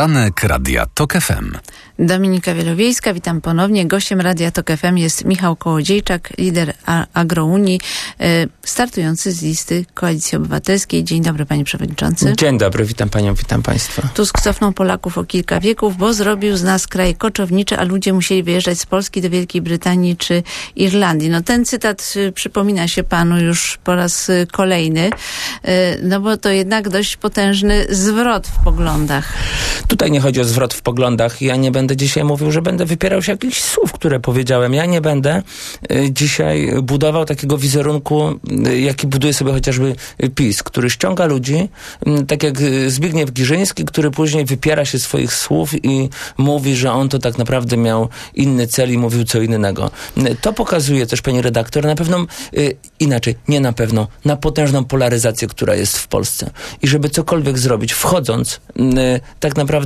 Poranek Radia TOK FM. Dominika Wielowiejska, witam ponownie. Gościem Radia TOK FM jest Michał Kołodziejczak, lider Agrounii, e, startujący z listy Koalicji Obywatelskiej. Dzień dobry, panie przewodniczący. Dzień dobry, witam panią, witam państwa. Tusk cofnął Polaków o kilka wieków, bo zrobił z nas kraj koczowniczy, a ludzie musieli wyjeżdżać z Polski do Wielkiej Brytanii czy Irlandii. No ten cytat y, przypomina się panu już po raz y, kolejny, y, no bo to jednak dość potężny zwrot w poglądach. Tutaj nie chodzi o zwrot w poglądach. Ja nie będę dzisiaj mówił, że będę wypierał się jakichś słów, które powiedziałem. Ja nie będę y, dzisiaj budował takiego wizerunku, y, jaki buduje sobie chociażby PiS, który ściąga ludzi, y, tak jak Zbigniew Giżyński, który później wypiera się swoich słów i mówi, że on to tak naprawdę miał inny cel i mówił co innego. To pokazuje też, pani redaktor, na pewno inaczej, nie na pewno, na potężną polaryzację, która jest w Polsce. I żeby cokolwiek zrobić, wchodząc tak naprawdę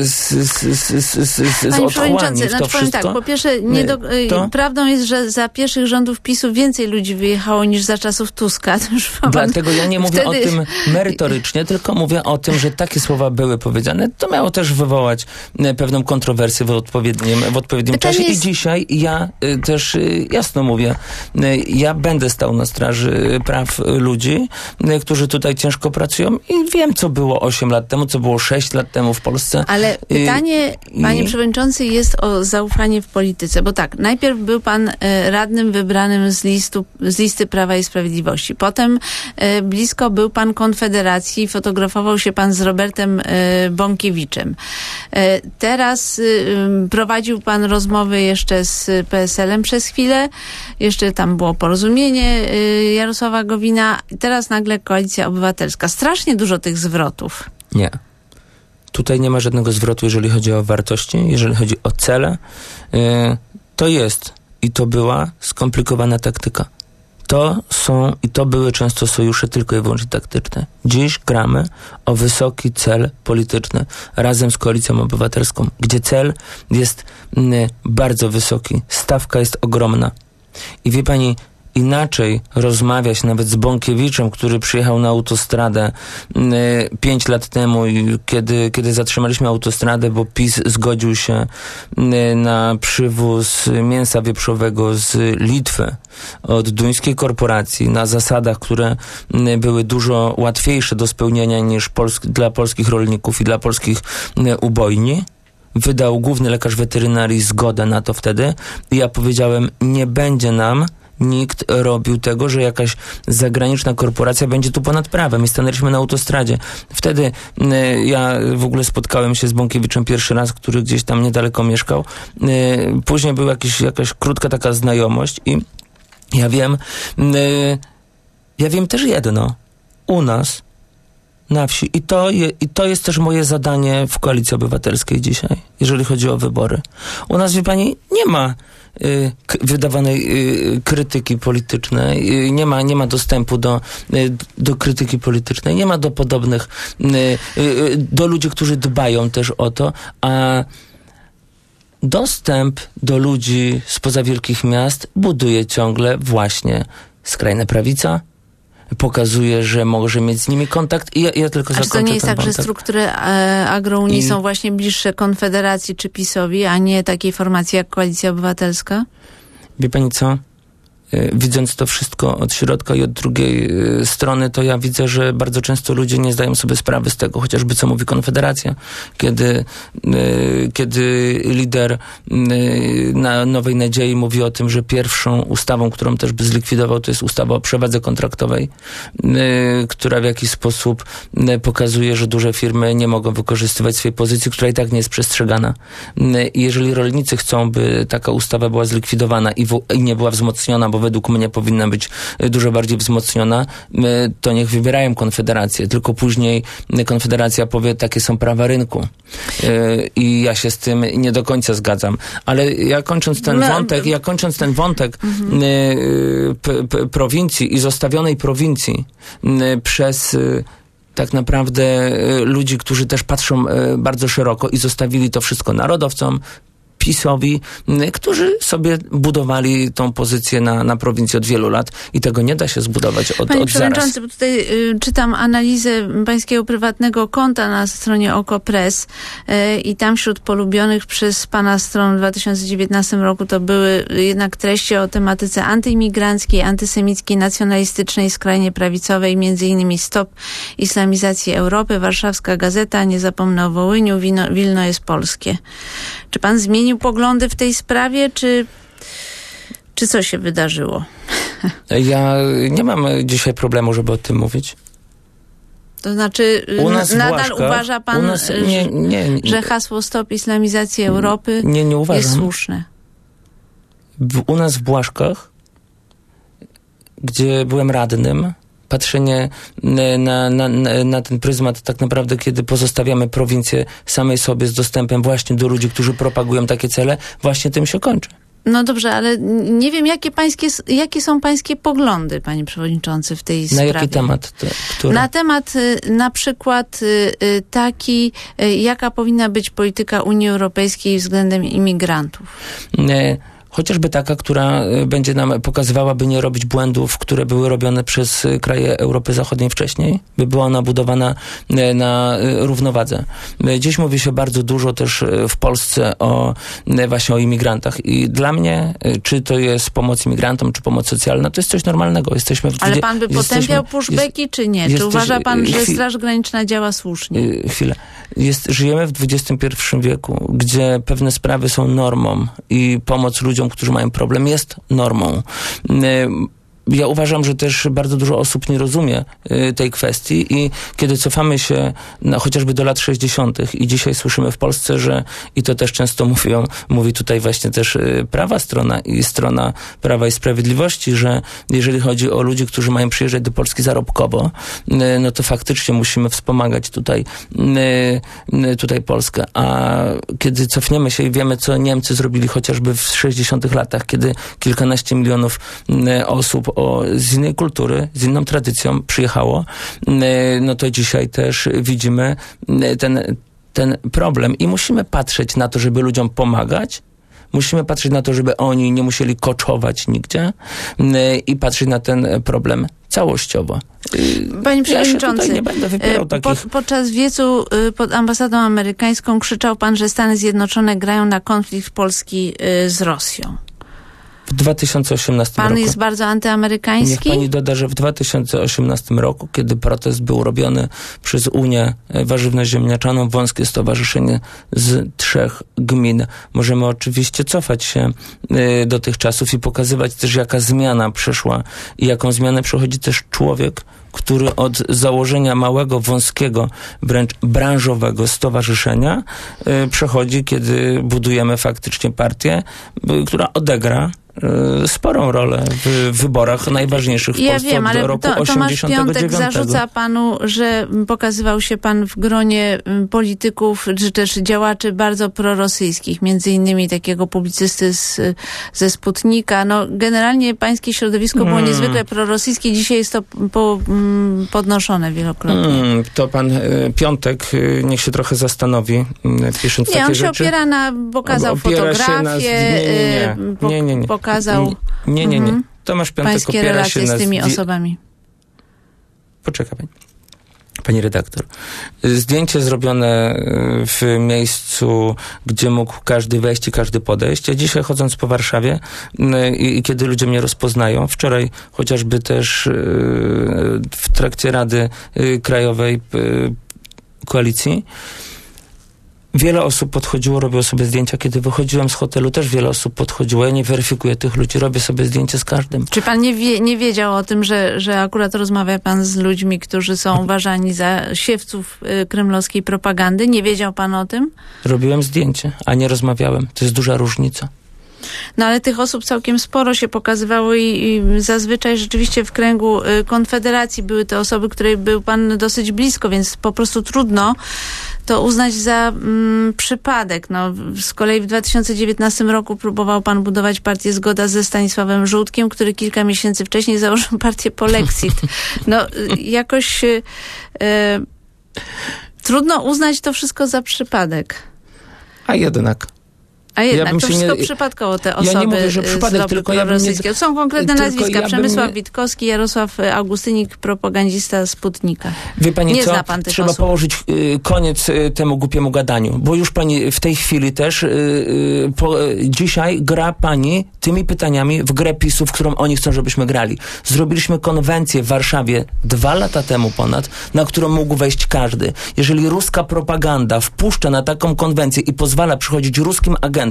z, z, z, z, z, Panie z to znaczy wszystko. tak, po pierwsze, nie do, y, to? prawdą jest, że za pierwszych rządów PiSu więcej ludzi wyjechało niż za czasów Tuska. Dlatego ja nie mówię wtedy... o tym merytorycznie, tylko mówię o tym, że takie słowa były powiedziane. To miało też wywołać e, pewną kontrowersję w odpowiednim, w odpowiednim Pytanie czasie. jest- I dzisiaj ja y, też y, jasno mówię, y, ja będę stał na straży praw y, ludzi, y, którzy tutaj ciężko pracują i wiem, co było 8 lat temu, co było 6 lat temu w Polsce. Ale pytanie, i- panie przewodniczący, jest o zaufanie w polityce, bo tak, najpierw był pan e, radnym wybranym z, listu, z listy Prawa i Sprawiedliwości. Potem e, blisko był pan Konfederacji, fotografował się pan z Robertem e, Bąkiewiczem. Teraz prowadził pan rozmowy jeszcze z PSL-em przez chwilę, jeszcze tam było porozumienie Jarosława Gowina, teraz nagle Koalicja Obywatelska. Strasznie dużo tych zwrotów. Nie. Tutaj nie ma żadnego zwrotu, jeżeli chodzi o wartości, jeżeli chodzi o cele. Yy, to jest i to była skomplikowana taktyka. To są i to były często sojusze tylko i wyłącznie taktyczne. Dziś gramy o wysoki cel polityczny razem z Koalicją Obywatelską, gdzie cel jest mm, bardzo wysoki, stawka jest ogromna. I wie pani, inaczej rozmawiać nawet z Bąkiewiczem, który przyjechał na autostradę mm, pięć lat temu kiedy, kiedy zatrzymaliśmy autostradę, bo PiS zgodził się mm, na przywóz mięsa wieprzowego z Litwy od duńskiej korporacji na zasadach, które mm, były dużo łatwiejsze do spełnienia niż polsk- dla polskich rolników i dla polskich ubojni. Wydał główny lekarz weterynarii zgodę na to wtedy. I ja powiedziałem, nie będzie nam nikt robił tego, że jakaś zagraniczna korporacja będzie tu ponad prawem i stanęliśmy na autostradzie. Wtedy y, ja w ogóle spotkałem się z Bąkiewiczem pierwszy raz, który gdzieś tam niedaleko mieszkał. Y, później była jakiś, jakaś krótka taka znajomość i ja wiem, y, ja wiem też jedno. U nas na wsi. I to, je, I to jest też moje zadanie w Koalicji Obywatelskiej dzisiaj, jeżeli chodzi o wybory. U nas, wie pani, nie ma wydawanej y, krytyki politycznej, y, nie, ma, nie ma dostępu do, y, do krytyki politycznej, nie ma do podobnych, y, y, y, do ludzi, którzy dbają też o to, a dostęp do ludzi spoza wielkich miast buduje ciągle właśnie skrajna prawica, pokazuje, że może mieć z nimi kontakt i ja, ja tylko A czy to zakończę nie jest tak, że struktury e, agrounii I- są właśnie bliższe Konfederacji czy PiSowi, a nie takiej formacji jak Koalicja Obywatelska? Wie pani co? Y, Widząc to wszystko od środka i od drugiej y, strony, to ja widzę, że bardzo często ludzie nie zdają sobie sprawy z tego, chociażby co mówi Konfederacja, kiedy, y, kiedy lider na Nowej Nadziei mówi o tym, że pierwszą ustawą, którą też by zlikwidował, to jest ustawa o przewadze kontraktowej, która w jakiś sposób pokazuje, że duże firmy nie mogą wykorzystywać swojej pozycji, która i tak nie jest przestrzegana. Jeżeli rolnicy chcą, by taka ustawa była zlikwidowana i, w, i nie była wzmocniona, bo według mnie powinna być y, dużo bardziej wzmocniona, to niech wybierają Konfederację. Tylko później Konfederacja powie, takie są prawa rynku. Y, I ja się z tym nie do końca zgadzam. Ale ja kończąc ten No, wątek, ja kończąc ten wątek y, y, prowincji i zostawionej prowincji przez tak naprawdę ludzi, którzy też patrzą bardzo szeroko i zostawili to wszystko narodowcom, PiSowi, m, którzy sobie budowali tą pozycję na, na prowincji od wielu lat i tego nie da się zbudować od, Panie od zaraz. Przewodniczący, bo tutaj y, czytam analizę pańskiego prywatnego konta na stronie OKO.press y, i tam wśród polubionych przez pana stron w 2019 roku to były jednak treści o tematyce antyimigranckiej, antysemickiej, nacjonalistycznej, skrajnie prawicowej, między innymi Stop Islamizacji Europy, Warszawska Gazeta, Nie zapomnę o Wołyniu, Wino, Wilno jest polskie. Czy pan zmienił poglądy w tej sprawie, czy, czy co się wydarzyło? Ja nie mam dzisiaj problemu, żeby o tym mówić. To znaczy, U nas nadal Błaszkach- uważa pan, nas, y, nie, nie, nie, że hasło Stop Islamizacji Europy nie, nie uważam. jest słuszne? w, u nas w Błaszkach, gdzie byłem radnym, patrzenie na, na, na, na ten pryzmat tak naprawdę, kiedy pozostawiamy prowincję samej sobie z dostępem właśnie do ludzi, którzy propagują takie cele, właśnie tym się kończy. No dobrze, ale nie wiem, jakie, pańskie, jakie są pańskie poglądy, panie przewodniczący, w tej Na sprawie. jaki temat? To, który? Na temat y, na przykład y, y, taki, jaka powinna być polityka Unii Europejskiej względem imigrantów. E, Chociażby taka, która e, będzie nam pokazywała, by nie robić błędów, które były robione przez e, kraje Europy Zachodniej wcześniej, by była ona budowana e, na równowadze. Dziś mówi się bardzo dużo też w Polsce o właśnie o imigrantach i dla mnie, czy to jest pomoc imigrantom, czy pomoc socjalna, to jest coś normalnego. Jesteśmy w Ale pan by potępiał pushbacki, czy nie? Czy jesteś- uważa pan, że Straż Graniczna działa słusznie? Y, chwilę. Jest, żyjemy w XXI wieku, gdzie pewne sprawy są normą i pomoc ludziom, którzy mają problem, jest normą. Ja uważam, że też bardzo dużo osób nie rozumie y, tej kwestii i kiedy cofamy się na, chociażby do lat 60. i dzisiaj słyszymy w Polsce, że i to też często mówią, mówi tutaj właśnie też y, prawa strona i strona Prawa i Sprawiedliwości, że jeżeli chodzi o ludzi, którzy mają przyjeżdżać do Polski zarobkowo, y, no to faktycznie musimy wspomagać tutaj, tutaj Polskę. A kiedy cofniemy się i wiemy, co Niemcy zrobili chociażby w 60. latach, kiedy kilkanaście milionów osób o, z innej kultury, z inną tradycją przyjechało, y, no to dzisiaj też widzimy y, ten, ten problem i musimy patrzeć na to, żeby ludziom pomagać, Musimy patrzeć na to, żeby oni nie musieli koczować nigdzie y, i patrzeć na ten problem całościowo. Y, Panie Ja przewodniczący, tutaj nie będę wypierał e, takich... pod, podczas wiecu y, pod ambasadą amerykańską krzyczał pan, że Stany Zjednoczone grają na konflikt Polski y, z Rosją. W 2018 Pan roku. jest bardzo Niech antyamerykański? pani doda, że w 2018 roku, kiedy protest był robiony przez Unię Warzywno-Ziemniaczaną, Wąskie Stowarzyszenie z trzech gmin, możemy oczywiście cofać się y, do tych czasów i pokazywać też, jaka zmiana przeszła i jaką zmianę przechodzi też człowiek, który od założenia małego, wąskiego, wręcz branżowego stowarzyszenia y, przechodzi, kiedy budujemy faktycznie partię, która odegra sporą rolę w wyborach najważniejszych w Ja Polsce wiem, ale roku to, Tomasz 89. Piątek zarzuca panu, że pokazywał się pan w gronie mm, polityków, czy też działaczy bardzo prorosyjskich, między innymi takiego publicysty z, ze Sputnika. No, generalnie pańskie środowisko było Hmm. niezwykle prorosyjskie, dzisiaj jest to po, mm, podnoszone wielokrotnie. Mm, to pan y, Piątek y, niech się trochę zastanowi, y, pisząc Nie, on się rzeczy. opiera na, pokazał Opiera się fotografię, na- nie, nie, y, Nie, nie, nie. Pokazał Nie, nie, nie. Mhm. Tomasz Piątek pańskie opiera się relacje na z tymi osobami. Poczeka pani. Pani redaktor. Zdjęcie zrobione y, w miejscu, gdzie mógł każdy wejść i każdy podejść. Ja dzisiaj chodząc po Warszawie y, i, i kiedy ludzie mnie rozpoznają, wczoraj chociażby też y, w trakcie Rady Krajowej Koalicji, Wiele osób podchodziło, robiło sobie zdjęcia. Kiedy wychodziłem z hotelu, też wiele osób podchodziło. Ja nie weryfikuję tych ludzi, robię sobie zdjęcie z każdym. Czy pan nie, wie, nie wiedział o tym, że, że akurat rozmawia pan z ludźmi, którzy są uważani za siewców y, kremlowskiej propagandy? Nie wiedział pan o tym? Robiłem zdjęcie, a nie rozmawiałem. To jest duża różnica. No ale tych osób całkiem sporo się pokazywało i, i zazwyczaj rzeczywiście w kręgu y, Konfederacji były to osoby, której był pan dosyć blisko, więc po prostu trudno to uznać za mm, przypadek. No, z kolei w 2019 roku próbował pan budować partię Zgoda ze Stanisławem Żółtkiem, który kilka miesięcy wcześniej założył partię Polexit. No, y, jakoś y, y, trudno uznać to wszystko za przypadek. A jednak. A jednak Ja bym to wszystko nie- przypadkowo te Ja osoby nie mówię, że przypadek, z tylko ja bym nie-. Są konkretne nazwiska. ja Przemysław nie- Witkowski, Jarosław y, Augustynik, propagandista Sputnika. Wie pani Nie co? zna pan tych Trzeba osób. położyć y, koniec y, temu głupiemu gadaniu, bo już pani w tej chwili też y, po, dzisiaj gra pani tymi pytaniami w grę PiSu, w którą oni chcą, żebyśmy grali. Zrobiliśmy konwencję w Warszawie dwa lata temu ponad, na którą mógł wejść każdy. Jeżeli ruska propaganda wpuszcza na taką konwencję i pozwala przychodzić ruskim agentom,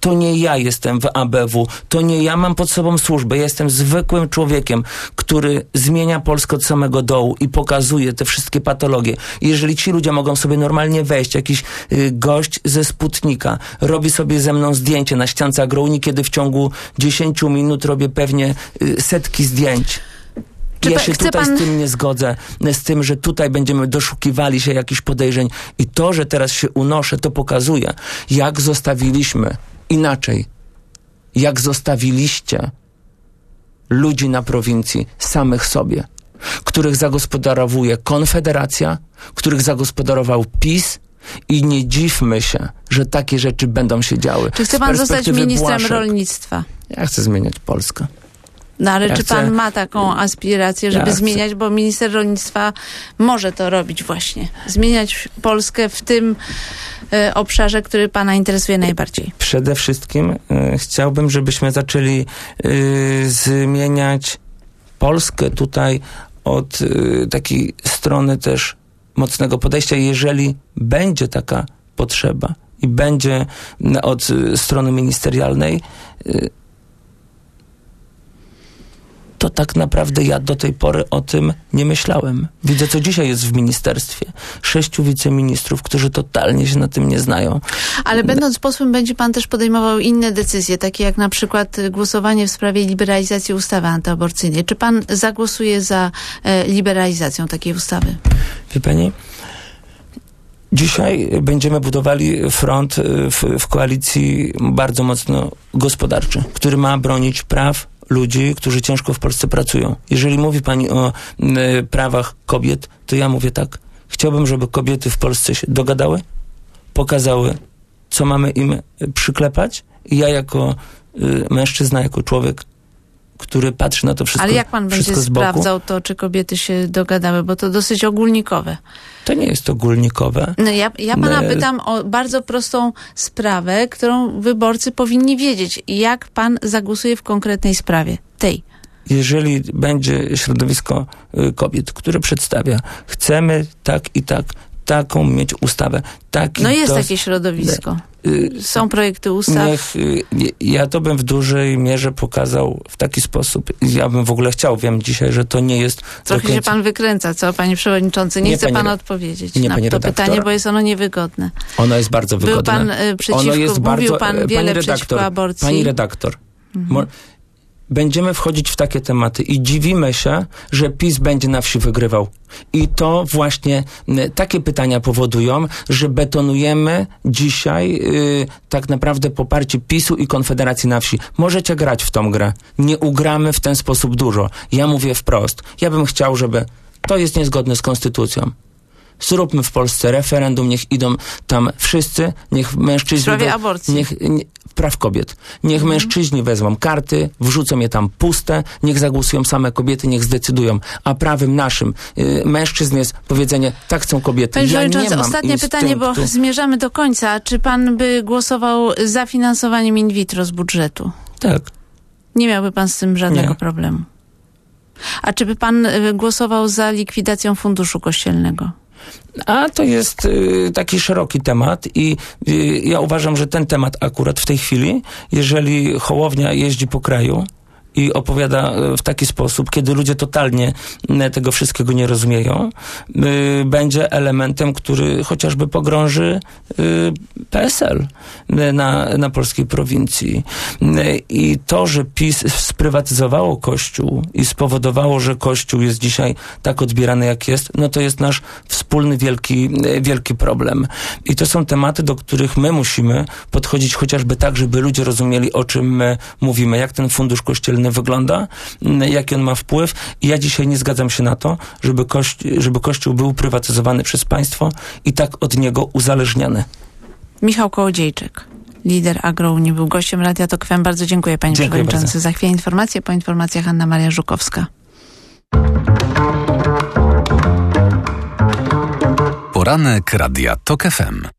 to nie ja jestem w ABW, to nie ja mam pod sobą służbę, ja jestem zwykłym człowiekiem, który zmienia Polskę od samego dołu i pokazuje te wszystkie patologie. Jeżeli ci ludzie mogą sobie normalnie wejść, jakiś y, gość ze Sputnika robi sobie ze mną zdjęcie na ściance agrouni, kiedy w ciągu 10 minut robię pewnie y, setki zdjęć. Czy ja się tutaj pan- z tym nie zgodzę, z tym, że tutaj będziemy doszukiwali się jakichś podejrzeń i to, że teraz się unoszę, to pokazuje, jak zostawiliśmy inaczej, jak zostawiliście ludzi na prowincji samych sobie, których zagospodarowuje Konfederacja, których zagospodarował PiS i nie dziwmy się, że takie rzeczy będą się działy. Czy chce pan zostać ministrem Błaszek, rolnictwa? Ja chcę zmieniać Polskę. No ale Ja czy chcę- pan ma taką aspirację, żeby Ja chcę- zmieniać, bo minister rolnictwa może to robić właśnie. Zmieniać Polskę w tym e, obszarze, który pana interesuje najbardziej. Przede wszystkim y, chciałbym, żebyśmy zaczęli y, zmieniać Polskę tutaj od y, takiej strony też mocnego podejścia. Jeżeli będzie taka potrzeba i będzie od y, strony ministerialnej, y, to tak naprawdę ja do tej pory o tym nie myślałem. Widzę, co dzisiaj jest w ministerstwie. Sześciu wiceministrów, którzy totalnie się na tym nie znają. Ale będąc posłem będzie pan też podejmował inne decyzje, takie jak na przykład e, głosowanie w sprawie liberalizacji ustawy antyaborcyjnej. Czy pan zagłosuje za e, liberalizacją takiej ustawy? Wie pani? Dzisiaj będziemy budowali front y, w, w koalicji bardzo mocno gospodarczy, który ma bronić praw ludzi, którzy ciężko w Polsce pracują. Jeżeli mówi pani o y, prawach kobiet, to ja mówię tak. Chciałbym, żeby kobiety w Polsce się dogadały, pokazały, co mamy im przyklepać i ja jako y, mężczyzna, jako człowiek, który patrzy na to wszystko, Ale jak pan będzie sprawdzał to, czy kobiety się dogadały, bo to dosyć ogólnikowe. to nie jest ogólnikowe. No ja, ja pana Ne- pytam o bardzo prostą sprawę, którą wyborcy powinni wiedzieć. Jak pan zagłosuje w konkretnej sprawie? Tej. jeżeli będzie środowisko y, kobiet, które przedstawia, chcemy tak i tak, taką mieć ustawę, taki No jest dos- takie środowisko. y, Są projekty ustaw. Niech, y, ja to bym w dużej mierze pokazał w taki sposób. Ja bym w ogóle chciał, wiem dzisiaj, że to nie jest Trochę się końca- pan wykręca, co panie przewodniczący? Nie, Nie, chce pan odpowiedzieć nie, na to redaktor. pytanie, bo jest ono niewygodne. Ono jest bardzo Był wygodne. pan y, przeciwko, ono jest mówił bardzo, pan e, wiele redaktor, przeciwko aborcji. Pani redaktor, mo- będziemy wchodzić w takie tematy i dziwimy się, że PiS będzie na wsi wygrywał. I to właśnie takie pytania powodują, że betonujemy dzisiaj y, tak naprawdę poparcie PiSu i Konfederacji na wsi. Możecie grać w tą grę. Nie ugramy w ten sposób dużo. Ja mówię wprost. Ja bym chciał, żeby to jest niezgodne z konstytucją. Zróbmy w Polsce referendum, niech idą tam wszyscy, niech mężczyźni... W sprawie aborcji. Niech, nie, praw kobiet. Niech Mhm. mężczyźni wezmą karty, wrzucą je tam puste, niech zagłosują same kobiety, niech zdecydują. A prawem naszym y, mężczyzn jest powiedzenie, tak chcą kobiety. Panie ja nie mam ostatnie pytanie, bo instynktu. zmierzamy do końca. Czy pan by głosował za finansowaniem in vitro z budżetu? Tak. Nie miałby pan z tym żadnego Nie. problemu. A czy by pan y, głosował za likwidacją funduszu kościelnego? A to jest y, taki szeroki temat i y, ja uważam, że ten temat akurat w tej chwili, jeżeli Hołownia jeździ po kraju i opowiada y, w taki sposób, kiedy ludzie totalnie tego wszystkiego nie rozumieją, będzie elementem, który chociażby pogrąży y, PSL na, na polskiej prowincji. I to, że PiS sprywatyzowało Kościół i spowodowało, że Kościół jest dzisiaj tak odbierany, jak jest, no to jest nasz wspólny wielki, wielki problem. I to są tematy, do których my musimy podchodzić chociażby tak, żeby ludzie rozumieli, o czym my mówimy, jak ten fundusz kościelny Wygląda, mm, jaki on ma wpływ. I ja dzisiaj nie zgadzam się na to, żeby, kości żeby Kościół był prywatyzowany przez państwo i tak od niego uzależniany. Michał Kołodziejczyk lider agro, Agrounii, był gościem Radia Tok FM. Bardzo dziękuję panie dziękuję przewodniczący. Bardzo. Za chwilę informacje, po informacjach Anna Maria Żukowska. Poranek Radia Tok FM.